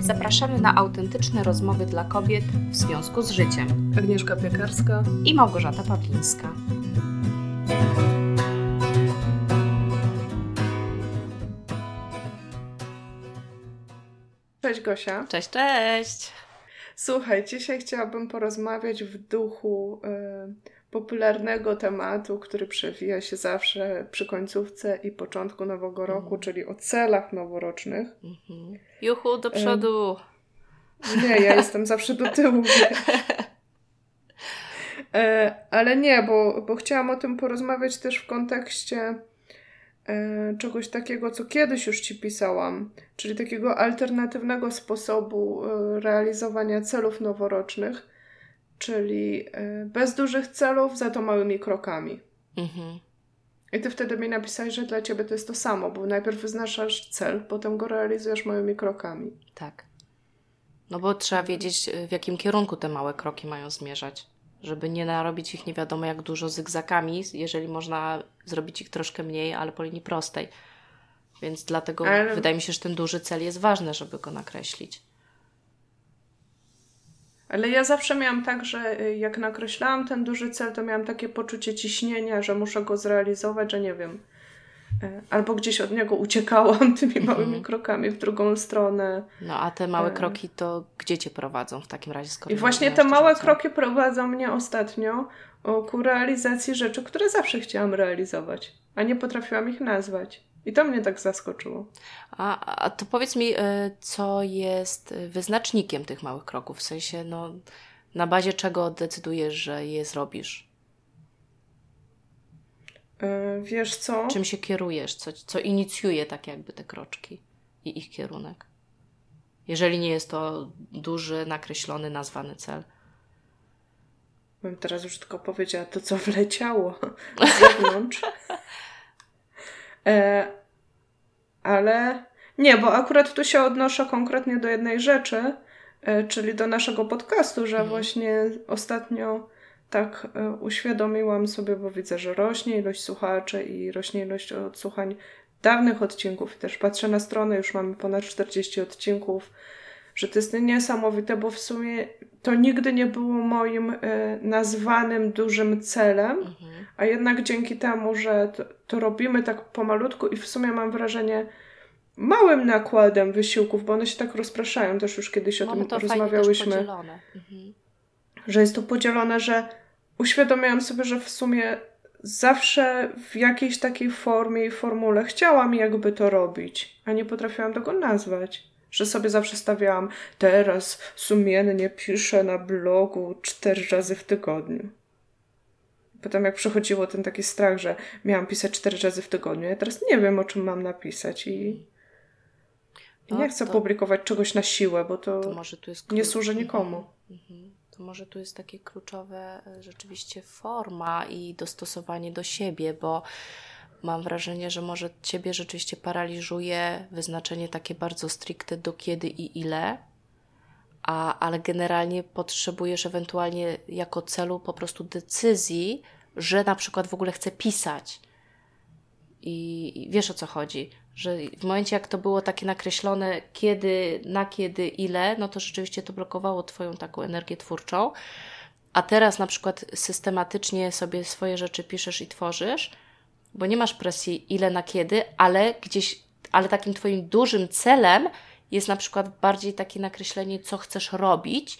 Zapraszamy na autentyczne rozmowy dla kobiet w związku z życiem. Agnieszka Piekarska i Małgorzata Pawlińska. Cześć Gosia. Cześć, cześć. Słuchaj, dzisiaj chciałabym porozmawiać w duchu y, popularnego tematu, który przewija się zawsze przy końcówce i początku nowego roku, mm. czyli o celach noworocznych. Mm-hmm. Juchu, do przodu. Nie, ja jestem zawsze do tyłu. E, ale nie, bo, bo chciałam o tym porozmawiać też w kontekście e, czegoś takiego, co kiedyś już Ci pisałam, czyli takiego alternatywnego sposobu e, realizowania celów noworocznych, czyli bez dużych celów, za to małymi krokami. Mhm. I ty wtedy mi napisałeś, że dla ciebie to jest to samo, bo najpierw wyznaczasz cel, potem go realizujesz małymi krokami. Tak. No bo trzeba wiedzieć, y, w jakim kierunku te małe kroki mają zmierzać, żeby nie narobić ich nie wiadomo jak dużo zygzakami, jeżeli można zrobić ich troszkę mniej, ale po linii prostej. Więc dlatego ale... wydaje mi się, że ten duży cel jest ważny, żeby go nakreślić. Ale ja zawsze miałam tak, że y, jak nakreślałam ten duży cel, to miałam takie poczucie ciśnienia, że muszę go zrealizować, że nie wiem, E, albo gdzieś od niego uciekałam tymi mhm. małymi krokami w drugą stronę. No a te małe e. kroki to gdzie cię prowadzą w takim razie? Skoro I właśnie te małe kroki prowadzą mnie ostatnio ku realizacji rzeczy, które zawsze chciałam realizować, a nie potrafiłam ich nazwać. I to mnie tak zaskoczyło. A, a to powiedz mi, e, co jest wyznacznikiem tych małych kroków? W sensie, no, na bazie czego decydujesz, że je zrobisz? E, wiesz co? Czym się kierujesz? Co, co inicjuje tak jakby te kroczki i ich kierunek? Jeżeli nie jest to duży, nakreślony, nazwany cel. Bym teraz już tylko powiedziała to, co wleciało z zewnątrz. E, ale nie, bo akurat tu się odnoszę konkretnie do jednej rzeczy, e, czyli do naszego podcastu, że mhm. właśnie ostatnio tak e, uświadomiłam sobie, bo widzę, że rośnie ilość słuchaczy i rośnie ilość odsłuchań dawnych odcinków. Też patrzę na stronę, już mamy ponad 40 odcinków, że to jest niesamowite, bo w sumie to nigdy nie było moim y, nazwanym dużym celem, mhm. a jednak dzięki temu, że to, to, robimy tak pomalutku i w sumie mam wrażenie małym nakładem wysiłków, bo one się tak rozpraszają, też już kiedyś o tym rozmawiałyśmy. Mhm. Że jest to podzielone, że uświadomiłam sobie, że w sumie zawsze w jakiejś takiej formie i formule chciałam jakby to robić, a nie potrafiłam tego nazwać. Że sobie zawsze stawiałam, teraz sumiennie piszę na blogu cztery razy w tygodniu. Potem jak przechodziło ten taki strach, że miałam pisać cztery razy w tygodniu, ja teraz nie wiem, o czym mam napisać i no, nie chcę to... publikować czegoś na siłę, bo to, to nie służy nikomu. Mhm może tu jest takie kluczowe e, rzeczywiście forma i dostosowanie do siebie, bo mam wrażenie, że może Ciebie rzeczywiście paraliżuje wyznaczenie takie bardzo stricte do kiedy i ile, a, ale generalnie potrzebujesz ewentualnie jako celu po prostu decyzji, że na przykład w ogóle chcę pisać. I, i wiesz o co chodzi, że w momencie jak to było takie nakreślone kiedy, na kiedy, ile, no to rzeczywiście to blokowało Twoją taką energię twórczą. A teraz na przykład systematycznie sobie swoje rzeczy piszesz i tworzysz, bo nie masz presji ile na kiedy, ale gdzieś, ale takim Twoim dużym celem jest na przykład bardziej takie nakreślenie, co chcesz robić,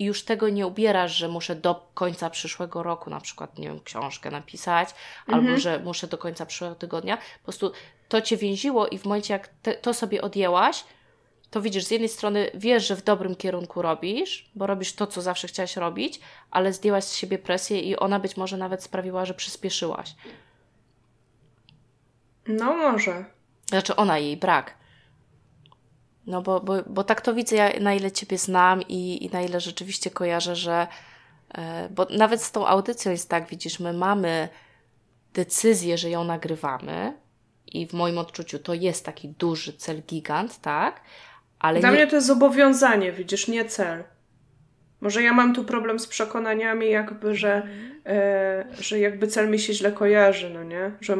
i już tego nie ubierasz, że muszę do końca przyszłego roku na przykład, nie wiem, książkę napisać, mhm. albo że muszę do końca przyszłego tygodnia. Po prostu to cię więziło i w momencie, jak te, to sobie odjęłaś, to widzisz, z jednej strony wiesz, że w dobrym kierunku robisz, bo robisz to, co zawsze chciałaś robić, ale zdjęłaś z siebie presję i ona być może nawet sprawiła, że przyspieszyłaś. No może. Znaczy ona, jej brak. No bo, bo, bo tak to widzę, ja, na ile Ciebie znam i, i na ile rzeczywiście kojarzę, że e, bo nawet z tą audycją jest tak, widzisz, my mamy decyzję, że ją nagrywamy i w moim odczuciu to jest taki duży cel gigant, tak? Ale Dla nie... mnie to jest zobowiązanie, widzisz, nie cel. Może ja mam tu problem z przekonaniami, jakby, że, mhm. e, że jakby cel mi się źle kojarzy, no nie? Że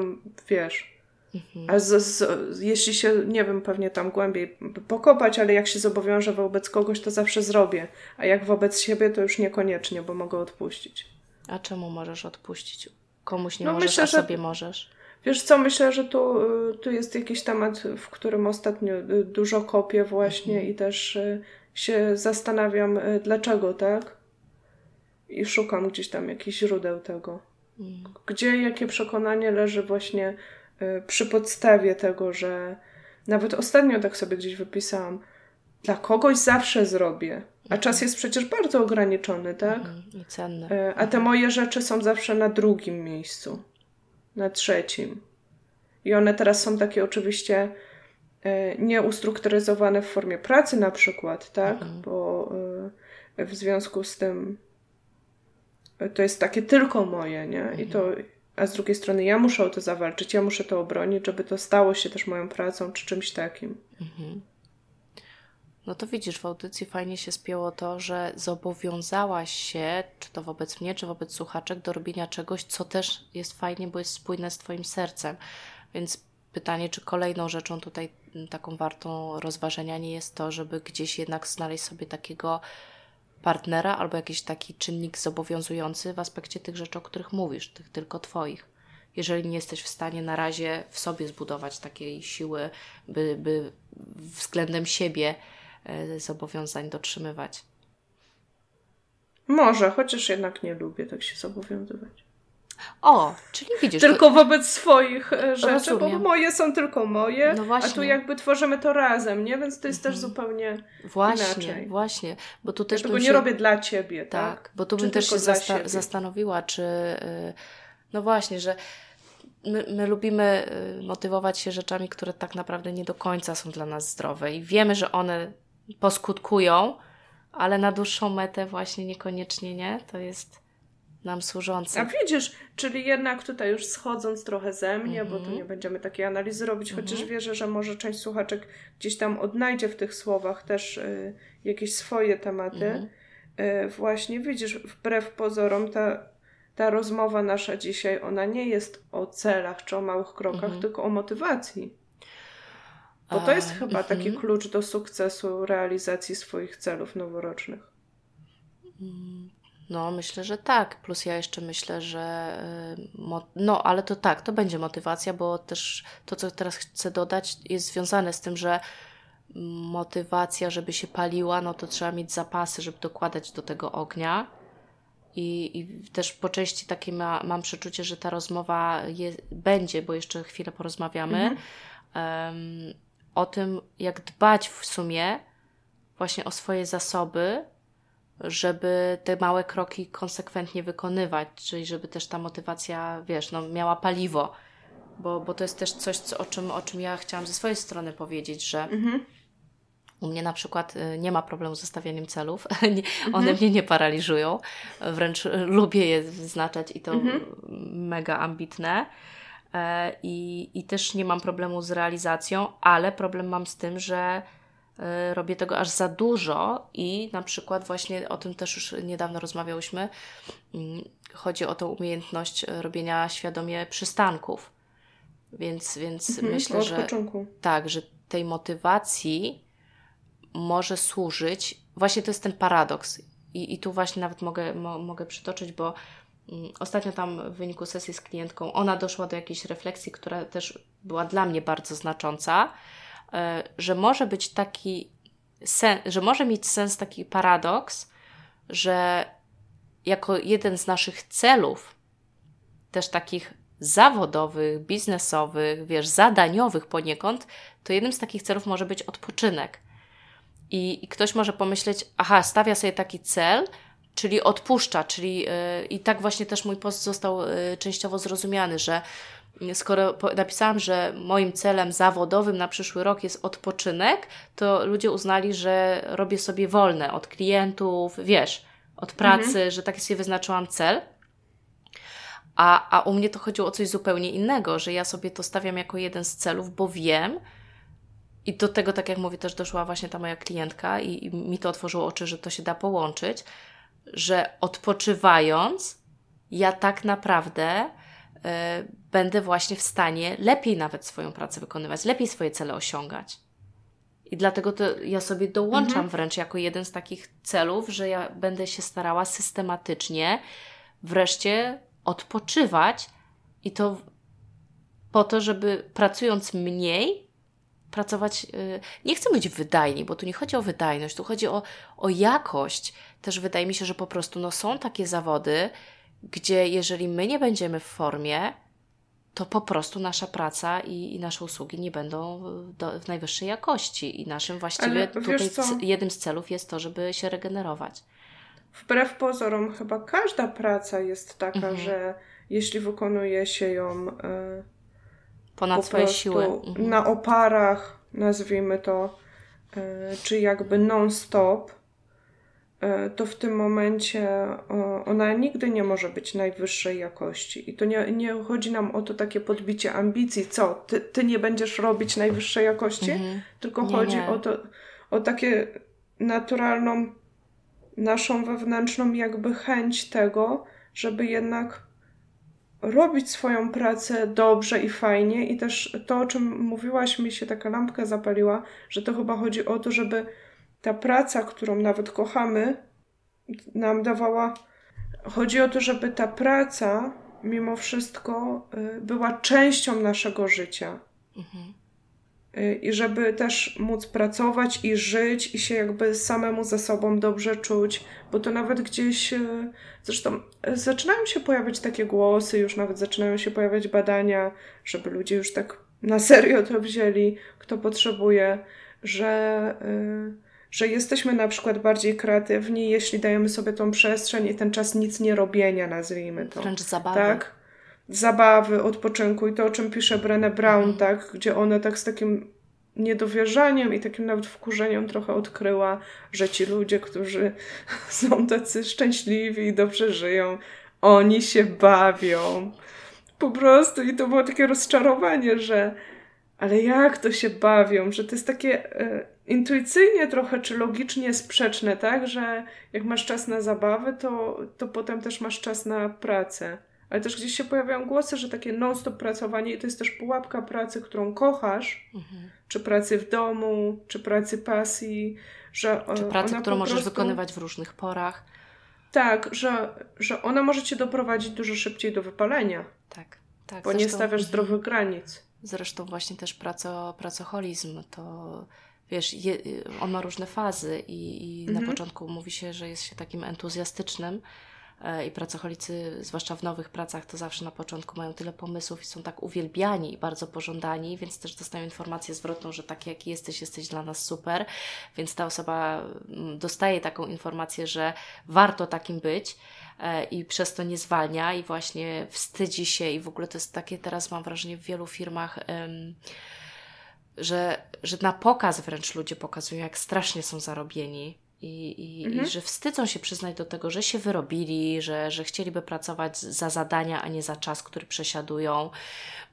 wiesz. Mhm. A z, z, jeśli się, nie wiem, pewnie tam głębiej pokopać, ale jak się zobowiążę wobec kogoś, to zawsze zrobię. A jak wobec siebie, to już niekoniecznie, bo mogę odpuścić. A czemu możesz odpuścić? Komuś nie no możesz, myślę, a sobie że... możesz. Wiesz co, myślę, że tu, y, tu jest jakiś temat, w którym ostatnio y, dużo kopię właśnie mhm. i też y, się zastanawiam, dlaczego tak. I szukam gdzieś tam jakichś źródeł tego. Mhm. Gdzie jakie przekonanie leży właśnie przy podstawie tego, że nawet ostatnio tak sobie gdzieś wypisałam, dla kogoś zawsze zrobię. A czas mhm. jest przecież bardzo ograniczony, tak? I cenny. A te moje rzeczy są zawsze na drugim miejscu na trzecim. I one teraz są takie oczywiście e, nieustrukturyzowane w formie pracy na przykład, tak? Mhm. Bo e, w związku z tym to jest takie tylko moje, nie? Mhm. I to, a z drugiej strony ja muszę o to zawalczyć, ja muszę to obronić, żeby to stało się też moją pracą czy czymś takim. Mhm. No to widzisz, w audycji fajnie się spięło to, że zobowiązałaś się, czy to wobec mnie, czy wobec słuchaczek, do robienia czegoś, co też jest fajnie, bo jest spójne z Twoim sercem. Więc pytanie, czy kolejną rzeczą tutaj taką wartą rozważenia nie jest to, żeby gdzieś jednak znaleźć sobie takiego partnera albo jakiś taki czynnik zobowiązujący w aspekcie tych rzeczy, o których mówisz, tych tylko Twoich. Jeżeli nie jesteś w stanie na razie w sobie zbudować takiej siły, by, by względem siebie E, zobowiązań dotrzymywać. Może, chociaż jednak nie lubię tak się zobowiązywać. O, czyli widzisz. Tylko to... wobec swoich e, rzeczy, Rozumiem. bo moje są tylko moje, no a tu jakby tworzymy to razem, nie? Więc to jest mhm. też zupełnie właśnie, inaczej. Właśnie, bo tu też ja tego się... nie robię dla ciebie, tak? Tak, bo tu czy bym też się zasta zastanowiła, czy y, no właśnie, że my, my, lubimy y, motywować się rzeczami, które tak naprawdę nie do końca są dla nas zdrowe i wiemy, że one poskutkują, ale na dłuższą metę właśnie niekoniecznie nie. To jest nam służące. A widzisz, czyli jednak tutaj już schodząc trochę ze mnie, bo tu mhm. nie będziemy takiej analizy robić, chociaż mhm. wierzę, że może część słuchaczek gdzieś tam odnajdzie w tych słowach też y, jakieś swoje tematy. Y, właśnie widzisz, wbrew pozorom ta, ta rozmowa nasza dzisiaj, ona nie jest o celach czy o małych krokach, tylko o motywacji. Bo to jest chyba taki mhm. klucz do sukcesu realizacji swoich celów noworocznych. No, myślę, że tak. Plus ja jeszcze myślę, że. Y, no, ale to tak, to będzie motywacja, bo też to, co teraz chcę dodać, jest związane z tym, że motywacja, żeby się paliła, no to trzeba mieć zapasy, żeby dokładać do tego ognia. I, i też po części takie ma, mam przeczucie, że ta rozmowa je, będzie, bo jeszcze chwilę porozmawiamy. Mhm. Um, o tym, jak dbać w sumie właśnie o swoje zasoby, żeby te małe kroki konsekwentnie wykonywać, czyli żeby też ta motywacja, wiesz, no, miała paliwo. Bo, bo to jest też coś, co, o, czym, o czym ja chciałam ze swojej strony powiedzieć, że mhm. u mnie na przykład y, nie ma problemu z stawianiem celów. One mhm. mnie nie paraliżują. Wręcz lubię je wyznaczać i to mhm. mega ambitne. E, i, i też nie mam problemu z realizacją, ale problem mam z tym, że robię tego aż za dużo i na przykład właśnie o tym też już niedawno rozmawiałyśmy. Mm, chodzi o tą umiejętność robienia świadomie przystanków. Więc, więc mhm, myślę, że początku. tak, że tej motywacji może służyć. Właśnie to jest ten paradoks. I, i tu właśnie nawet mogę, mo, mogę przytoczyć, bo Mm, ostatnio tam w wyniku sesji z klientką ona doszła do jakiejś refleksji, która też była dla mnie bardzo znacząca, e, że może być taki sen, że może mieć sens taki paradoks, że jako jeden z naszych celów, też takich zawodowych, biznesowych, wiesz, zadaniowych poniekąd, to jednym z takich celów może być odpoczynek. I, i ktoś może pomyśleć, aha, stawia sobie taki cel, czyli odpuszcza, czyli yy, i tak właśnie też mój post został yy, częściowo zrozumiany, że skoro napisałam, że moim celem zawodowym na przyszły rok jest odpoczynek, to ludzie uznali, że robię sobie wolne od klientów, wiesz, od pracy, mhm. że taki sobie wyznaczyłam cel. A, a u mnie to chodziło o coś zupełnie innego, że ja sobie to stawiam jako jeden z celów, bo wiem, i do tego, tak jak mówię, też doszła właśnie ta moja klientka i, i mi to otworzyło oczy, że to się da połączyć, że odpoczywając, ja tak naprawdę będę właśnie w stanie lepiej nawet swoją pracę wykonywać, lepiej swoje cele osiągać. I dlatego to ja sobie dołączam mhm. wręcz jako jeden z takich celów, że ja będę się starała systematycznie wreszcie odpoczywać i to po to, żeby pracując mniej, pracować. Yy, nie chcę być wydajni, bo tu nie chodzi o wydajność, tu chodzi o, o jakość. Też wydaje mi się, że po prostu no, są takie zawody, gdzie jeżeli my nie będziemy w formie, to po prostu nasza praca i, i nasze usługi nie będą do, w najwyższej jakości. I naszym właściwie tutaj jednym z celów jest to, żeby się regenerować. Wbrew pozorom, chyba każda praca jest taka, mhm. że jeśli wykonuje się ją y, ponad swoje siły, mhm. na oparach, nazwijmy to, y, czy jakby non-stop, E, to w tym momencie ona nigdy nie może być najwyższej jakości. I to nie, nie chodzi nam o to takie podbicie ambicji, co ty, ty nie będziesz robić najwyższej jakości, mhm. tylko nie, chodzi nie. o to, o takie naturalną, naszą wewnętrzną jakby chęć tego, żeby jednak robić swoją pracę dobrze i fajnie. I też to, o czym mówiłaś, mi się taka lampka zapaliła, że to chyba chodzi o to, żeby ta praca, którą nawet kochamy, nam dawała. Chodzi o to, żeby ta praca mimo wszystko y, była częścią naszego życia. Mhm. Y, I żeby też móc pracować i żyć i się jakby samemu ze sobą dobrze czuć, bo to nawet gdzieś, y, zresztą zaczynają się pojawiać takie głosy, już nawet zaczynają się pojawiać badania, żeby ludzie już tak na serio to wzięli, kto potrzebuje, że. Że jesteśmy na przykład bardziej kreatywni, jeśli dajemy sobie tą przestrzeń i ten czas nic nie robienia, nazwijmy to. Wręcz zabawy. Tak? Zabawy, odpoczynku i to, o czym pisze Brené Brown, mhm. tak? Gdzie ona tak z takim niedowierzaniem i takim nawet wkurzeniem trochę odkryła, że ci ludzie, którzy są tacy szczęśliwi i dobrze żyją, oni się bawią. Po prostu i to było takie rozczarowanie, że ale jak to się bawią, że to jest takie e, intuicyjnie trochę czy logicznie sprzeczne, tak? Że jak masz czas na zabawę, to, to potem też masz czas na pracę. Ale też gdzieś się pojawiają głosy, że takie non-stop pracowanie to jest też pułapka pracy, którą kochasz, mhm. czy pracy w domu, czy pracy pasji, że Czy pracy, którą możesz prostu... wykonywać w różnych porach. Tak, że, że ona może cię doprowadzić dużo szybciej do wypalenia. Tak, tak. Bo Zresztą... nie stawiasz mhm. zdrowych granic. Zresztą właśnie też praco, pracoholizm to wiesz, je, on ma różne fazy i, i mhm. na początku mówi się, że jest się takim entuzjastycznym i pracocholicy, zwłaszcza w nowych pracach, to zawsze na początku mają tyle pomysłów i są tak uwielbiani i bardzo pożądani, więc też dostają informację zwrotną, że taki jaki jesteś, jesteś dla nas super, więc ta osoba mm, dostaje taką informację, że warto takim być e, i przez to nie zwalnia i właśnie wstydzi się i w ogóle to jest takie teraz mam wrażenie w wielu firmach że, że na pokaz wręcz ludzie pokazują, jak strasznie są zarobieni. I, i, mhm. i że wstydzą się przyznać do tego, że się wyrobili, że, że chcieliby pracować za zadania, a nie za czas, który przesiadują.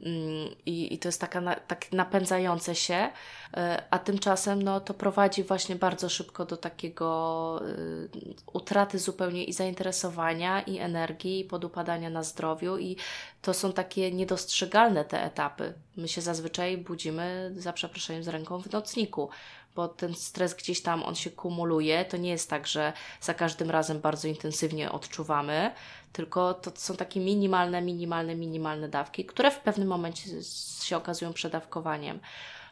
Mm, I, i to jest taka na, tak napędzające się, e, a tymczasem no, to prowadzi właśnie bardzo szybko do takiego y, utraty zupełnie i zainteresowania, i energii, i podupadania na zdrowiu. I to są takie niedostrzegalne te etapy. My się zazwyczaj budzimy, za przeproszeniem, z ręką w nocniku bo ten stres gdzieś tam on się kumuluje. To nie jest tak, że za każdym razem bardzo intensywnie odczuwamy, tylko to są takie minimalne, minimalne, minimalne dawki, które w pewnym momencie się okazują przedawkowaniem.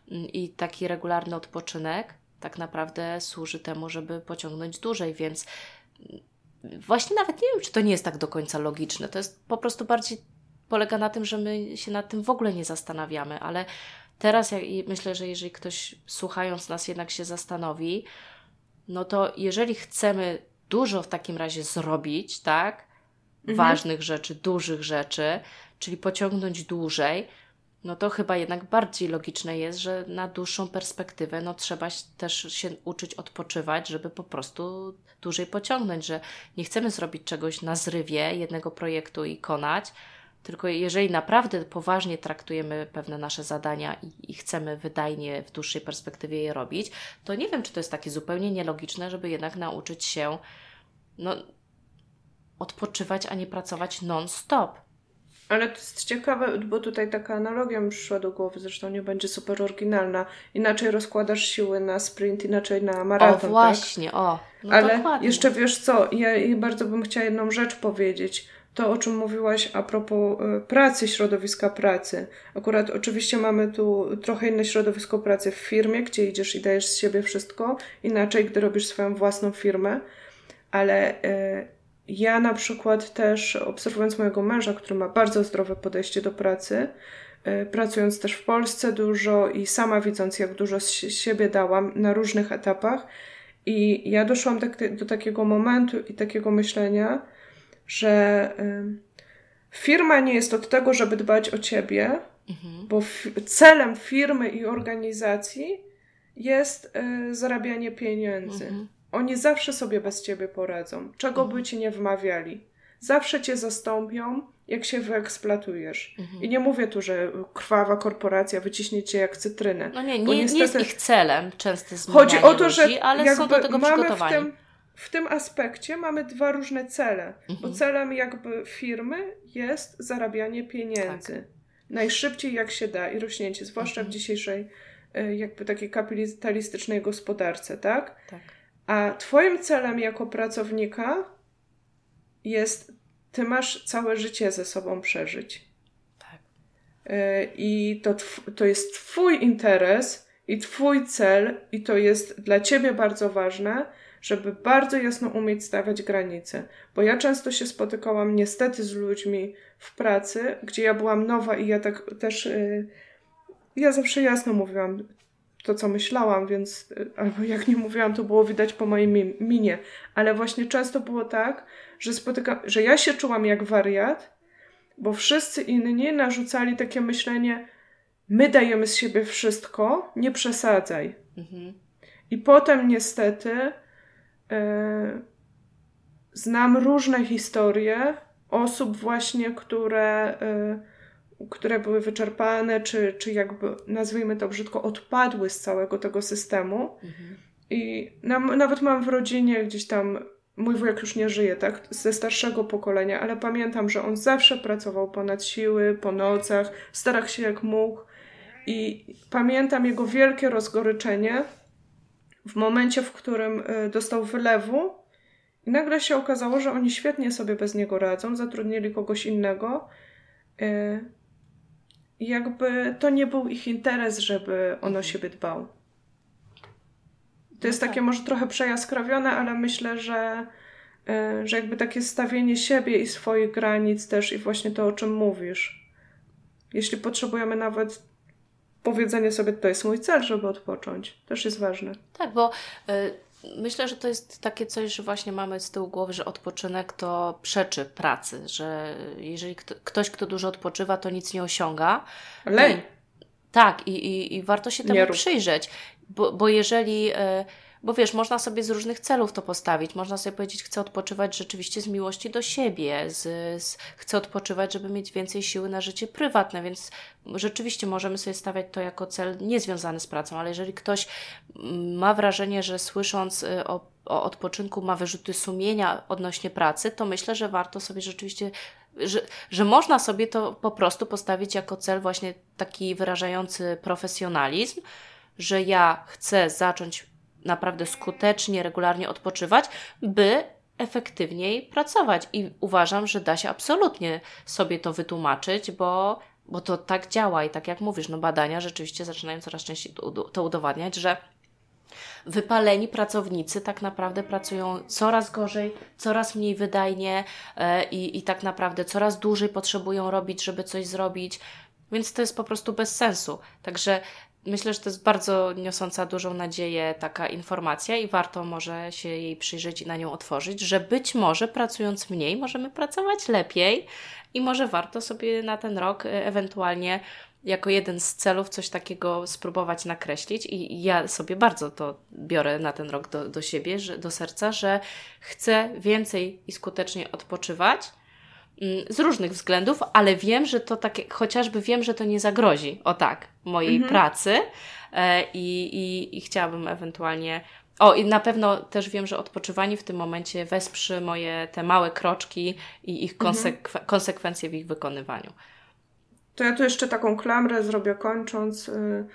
I taki regularny odpoczynek tak naprawdę służy temu, żeby pociągnąć dłużej, więc właśnie nawet nie wiem, czy to nie jest tak do końca logiczne. To jest po prostu bardziej polega na tym, że my się nad tym w ogóle nie zastanawiamy, ale Teraz jak, myślę, że jeżeli ktoś słuchając nas jednak się zastanowi, no to jeżeli chcemy dużo w takim razie zrobić, tak? Mhm. Ważnych rzeczy, dużych rzeczy, czyli pociągnąć dłużej, no to chyba jednak bardziej logiczne jest, że na dłuższą perspektywę no trzeba też się uczyć odpoczywać, żeby po prostu dłużej pociągnąć, że nie chcemy zrobić czegoś na zrywie jednego projektu i konać, tylko jeżeli naprawdę poważnie traktujemy pewne nasze zadania i, i, chcemy wydajnie w dłuższej perspektywie je robić, to nie wiem, czy to jest takie zupełnie nielogiczne, żeby jednak nauczyć się no, odpoczywać, a nie pracować non-stop. Ale to jest ciekawe, bo tutaj taka analogia mi przyszła do głowy, zresztą nie będzie super oryginalna. Inaczej rozkładasz siły na sprint, inaczej na maraton. O tak? właśnie, tak? o. No Ale dokładnie. jeszcze wiesz co, ja bardzo bym chciała jedną rzecz powiedzieć. To, o czym mówiłaś a propos e, pracy, środowiska pracy. Akurat oczywiście mamy tu trochę inne środowisko pracy w firmie, gdzie idziesz i dajesz z siebie wszystko. Inaczej, gdy robisz swoją własną firmę. Ale e, ja na przykład też obserwując mojego męża, który ma bardzo zdrowe podejście do pracy, e, pracując też w Polsce dużo i sama widząc, jak dużo z siebie dałam na różnych etapach, i ja doszłam do, do takiego momentu i takiego myślenia, że firma nie jest od tego, żeby dbać o ciebie, mhm. bo celem firmy i organizacji jest y, zarabianie pieniędzy. Mhm. Oni zawsze sobie bez ciebie poradzą, czego mhm. by ci nie wmawiali. Zawsze cię zastąpią, jak się wyeksploatujesz. Mhm. I nie mówię tu, że krwawa korporacja wyciśnie cię jak cytrynę. No nie, nie, niestety... nie jest ich celem często zmienianie Chodzi o to, że ludzi, ale są do tego mamy przygotowani. W tym, w tym aspekcie mamy dwa różne cele, mhm. bo celem jakby firmy jest zarabianie pieniędzy. Tak. Najszybciej jak się da i rośnięcie, zwłaszcza mhm. w dzisiejszej e, jakby takiej kapitalistycznej gospodarce, tak? Tak. A Twoim celem jako pracownika jest, Ty masz całe życie ze sobą przeżyć. Tak. E, I to, to jest Twój interes i Twój cel, i to jest dla Ciebie bardzo ważne, żeby bardzo jasno umieć stawiać granice. Bo ja często się spotykałam niestety z ludźmi w pracy, gdzie ja byłam nowa i ja tak też. Yy, ja zawsze jasno mówiłam, to, co myślałam, więc albo jak nie mówiłam, to było widać po mojej minie. Ale właśnie często było tak, że spotykam, że ja się czułam jak wariat, bo wszyscy inni narzucali takie myślenie, my dajemy z siebie wszystko, nie przesadzaj. Mhm. I potem niestety znam różne historie osób właśnie, które yy, które były wyczerpane, czy, czy jakby nazwijmy to brzydko, odpadły z całego tego systemu. Mhm. I na, nawet mam w rodzinie gdzieś tam, mój wujek już nie żyje, tak, ze starszego pokolenia, ale pamiętam, że on zawsze pracował ponad siły, po nocach, starał się jak mógł. I pamiętam jego wielkie rozgoryczenie w momencie, w którym y, dostał wylewu. I nagle się okazało, że oni świetnie sobie bez niego radzą, zatrudnili kogoś innego. Y, jakby to nie był ich interes, żeby on o mhm. siebie dbał. To jest no takie tak. może trochę przejaskrawione, ale myślę, że, e, że jakby takie stawienie siebie i swoich granic też i właśnie to, o czym mówisz. Jeśli potrzebujemy nawet powiedzenie sobie, to jest mój cel, żeby odpocząć, też jest ważne. Tak, bo y, myślę, że to jest takie coś, że właśnie mamy z tyłu głowy, że odpoczynek to przeczy pracy, że jeżeli kto, ktoś, kto dużo odpoczywa, to nic nie osiąga. Lej. tak, i, i, i warto się temu przyjrzeć, bo, bo jeżeli. Y, bo wiesz, można sobie z różnych celów to postawić. Można sobie powiedzieć, chcę odpoczywać rzeczywiście z miłości do siebie, z, z, chcę odpoczywać, żeby mieć więcej siły na życie prywatne, więc rzeczywiście możemy sobie stawiać to jako cel niezwiązany z pracą, ale jeżeli ktoś mm, ma wrażenie, że słysząc y, o, o odpoczynku ma wyrzuty sumienia odnośnie pracy, to myślę, że warto sobie rzeczywiście że, że można sobie to po prostu postawić jako cel właśnie taki wyrażający profesjonalizm, że ja chcę zacząć naprawdę skutecznie, regularnie odpoczywać, by efektywniej pracować. I uważam, że da się absolutnie sobie to wytłumaczyć, bo, bo to tak działa i tak jak mówisz, no badania rzeczywiście zaczynają coraz częściej to udowadniać, że wypaleni pracownicy tak naprawdę pracują coraz gorzej, coraz mniej wydajnie e, i, i tak naprawdę coraz dłużej potrzebują robić, żeby coś zrobić. Więc to jest po prostu bez sensu. Także myślę, że to jest bardzo niosąca dużą nadzieję taka informacja i warto może się jej przyjrzeć i na nią otworzyć, że być może pracując mniej możemy pracować lepiej i może warto sobie na ten rok e, ewentualnie jako jeden z celów coś takiego spróbować nakreślić i ja sobie bardzo to biorę na ten rok do, do siebie, że, do serca, że chcę więcej i skutecznie odpoczywać, z różnych względów, ale wiem, że to takie, chociażby wiem, że to nie zagrozi, o tak, mojej mhm. pracy e, i, i, i chciałabym ewentualnie O, i na pewno też wiem, że odpoczywanie w tym momencie wesprze moje te małe kroczki i ich konsekwe mhm. konsekwencje w ich wykonywaniu. To ja tu jeszcze taką klamrę zrobię kończąc, yy,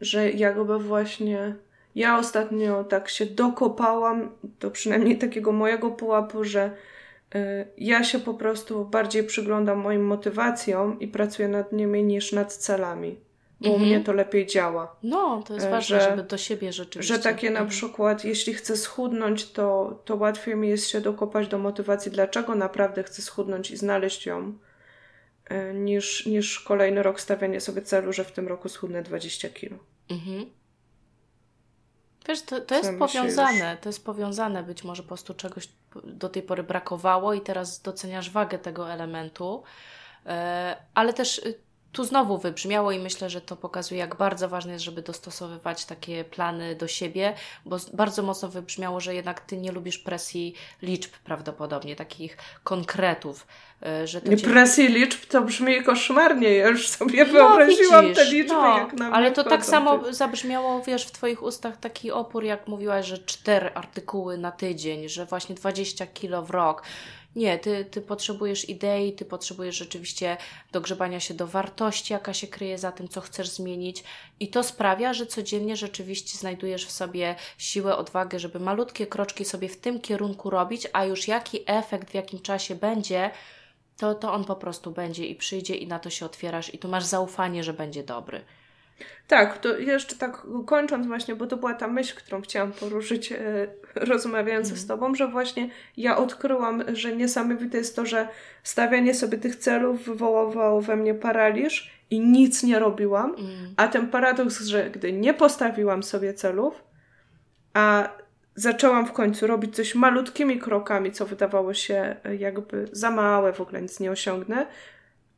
że jakby właśnie ja ostatnio tak się dokopałam do przynajmniej takiego mojego pułapu, że ja się po prostu bardziej przyglądam moim motywacjom i pracuję nad nimi niż nad celami bo mhm. u mnie to lepiej działa. No, to jest ważne, że, żeby do siebie rzeczywiście. Że takie na mhm. przykład, jeśli chcę schudnąć, to, to łatwiej mi jest się dokopać do motywacji, dlaczego naprawdę chcę schudnąć i znaleźć ją, e, niż, niż kolejny rok stawianie sobie celu, że w tym roku schudnę 20 kilo. Mhm. Wiesz, to, to jest powiązane, to jest powiązane, być może po prostu czegoś do tej pory brakowało i teraz doceniasz wagę tego elementu, e, ale też y, tu znowu wybrzmiało i myślę, że to pokazuje, jak bardzo ważne jest, żeby dostosowywać takie plany do siebie, bo bardzo mocno wybrzmiało, że jednak Ty nie lubisz presji liczb prawdopodobnie, takich konkretów. E, że to nie cię... presji liczb to brzmi koszmarnie, ja już sobie no, wyobraziłam widzisz, te liczby no, jak na Ale to tak samo ty. zabrzmiało, wiesz, w Twoich ustach taki opór, jak mówiłaś, że cztery artykuły na tydzień, że właśnie 20 kilo w rok. Nie, ty, ty potrzebujesz idei, ty potrzebujesz rzeczywiście dogrzebania się do wartości, jaka się kryje za tym, co chcesz zmienić, i to sprawia, że codziennie rzeczywiście znajdujesz w sobie siłę, odwagę, żeby malutkie kroczki sobie w tym kierunku robić, a już jaki efekt w jakim czasie będzie, to, to on po prostu będzie i przyjdzie, i na to się otwierasz, i tu masz zaufanie, że będzie dobry. Tak, to jeszcze tak kończąc właśnie, bo to była ta myśl, którą chciałam poruszyć e, rozmawiając mm. z Tobą, że właśnie ja odkryłam, że niesamowite jest to, że stawianie sobie tych celów wywoływało we mnie paraliż i nic nie robiłam, mm. a ten paradoks, że gdy nie postawiłam sobie celów, a zaczęłam w końcu robić coś malutkimi krokami, co wydawało się e, jakby za małe, w ogóle nic nie osiągnę,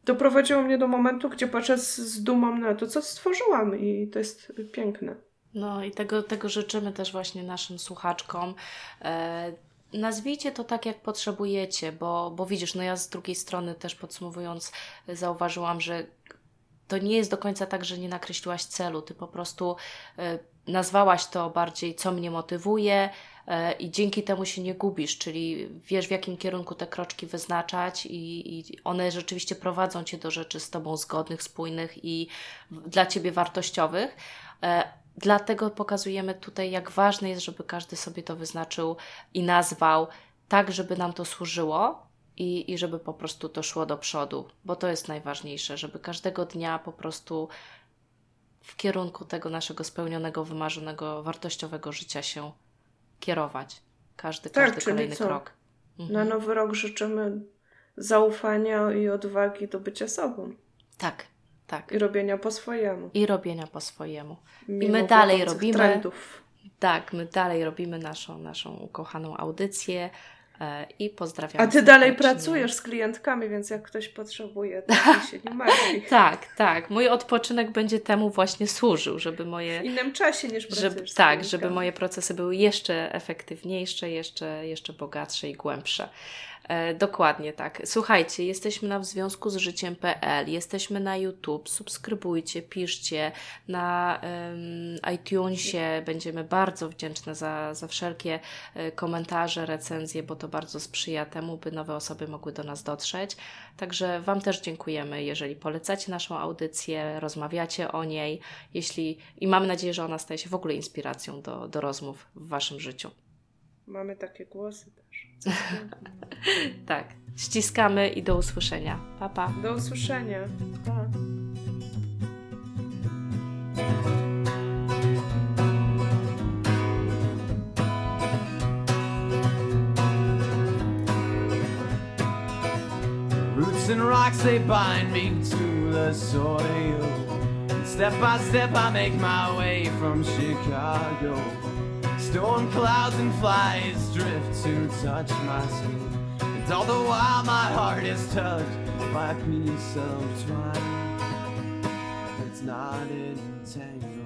doprowadziło mnie do momentu, gdzie patrzę z, dumą na to, co stworzyłam i to jest piękne. No i tego, tego życzymy też właśnie naszym słuchaczkom. E, nazwijcie to tak, jak potrzebujecie, bo, bo widzisz, no ja z drugiej strony też podsumowując, zauważyłam, że to nie jest do końca tak, że nie nakreśliłaś celu, ty po prostu e, nazwałaś to bardziej, co mnie motywuje, i dzięki temu się nie gubisz, czyli wiesz w jakim kierunku te kroczki wyznaczać i, i one rzeczywiście prowadzą Cię do rzeczy z Tobą zgodnych, spójnych i dla Ciebie wartościowych. E, dlatego pokazujemy tutaj, jak ważne jest, żeby każdy sobie to wyznaczył i nazwał tak, żeby nam to służyło, i, i żeby po prostu to szło do przodu, bo to jest najważniejsze, żeby każdego dnia po prostu w kierunku tego naszego spełnionego, wymarzonego, wartościowego życia się kierować. Każdy, tak, każdy kolejny co? krok. Mhm. Na nowy rok życzymy zaufania i odwagi do bycia sobą. Tak, tak. I robienia po swojemu. I robienia po swojemu. Mimo I my dalej robimy. Trendów. Tak, my dalej robimy naszą, naszą ukochaną audycję. E, i pozdrawiam. A ty dalej pracujesz z klientkami, więc jak ktoś potrzebuje, to się nie martwi. tak, tak. Mój odpoczynek będzie temu właśnie służył, żeby moje... W innym czasie niż pracujesz żeby, Tak, żeby moje procesy były jeszcze efektywniejsze, jeszcze, jeszcze bogatsze i głębsze. E, dokładnie tak. Słuchajcie, jesteśmy na w związku z życiem.pl, jesteśmy na YouTube, subskrybujcie, piszcie, na iTunesie będziemy bardzo wdzięczne za, za wszelkie e, komentarze, recenzje, bo to bardzo sprzyja temu, by nowe osoby mogły do nas dotrzeć. Także Wam też dziękujemy, jeżeli polecacie naszą audycję, rozmawiacie o niej, jeśli i mamy nadzieję, że ona staje się w ogóle inspiracją do, do rozmów w Waszym życiu. Mamy takie głosy też. tak. Ściskamy i do usłyszenia. Pa, pa. Do usłyszenia. Pa. Roots and rocks they bind me to the soil. Step by step I make my way from Chicago. Storm clouds and flies drift to touch my skin. And all the while my heart is touched by a piece of twine. It's not entangled.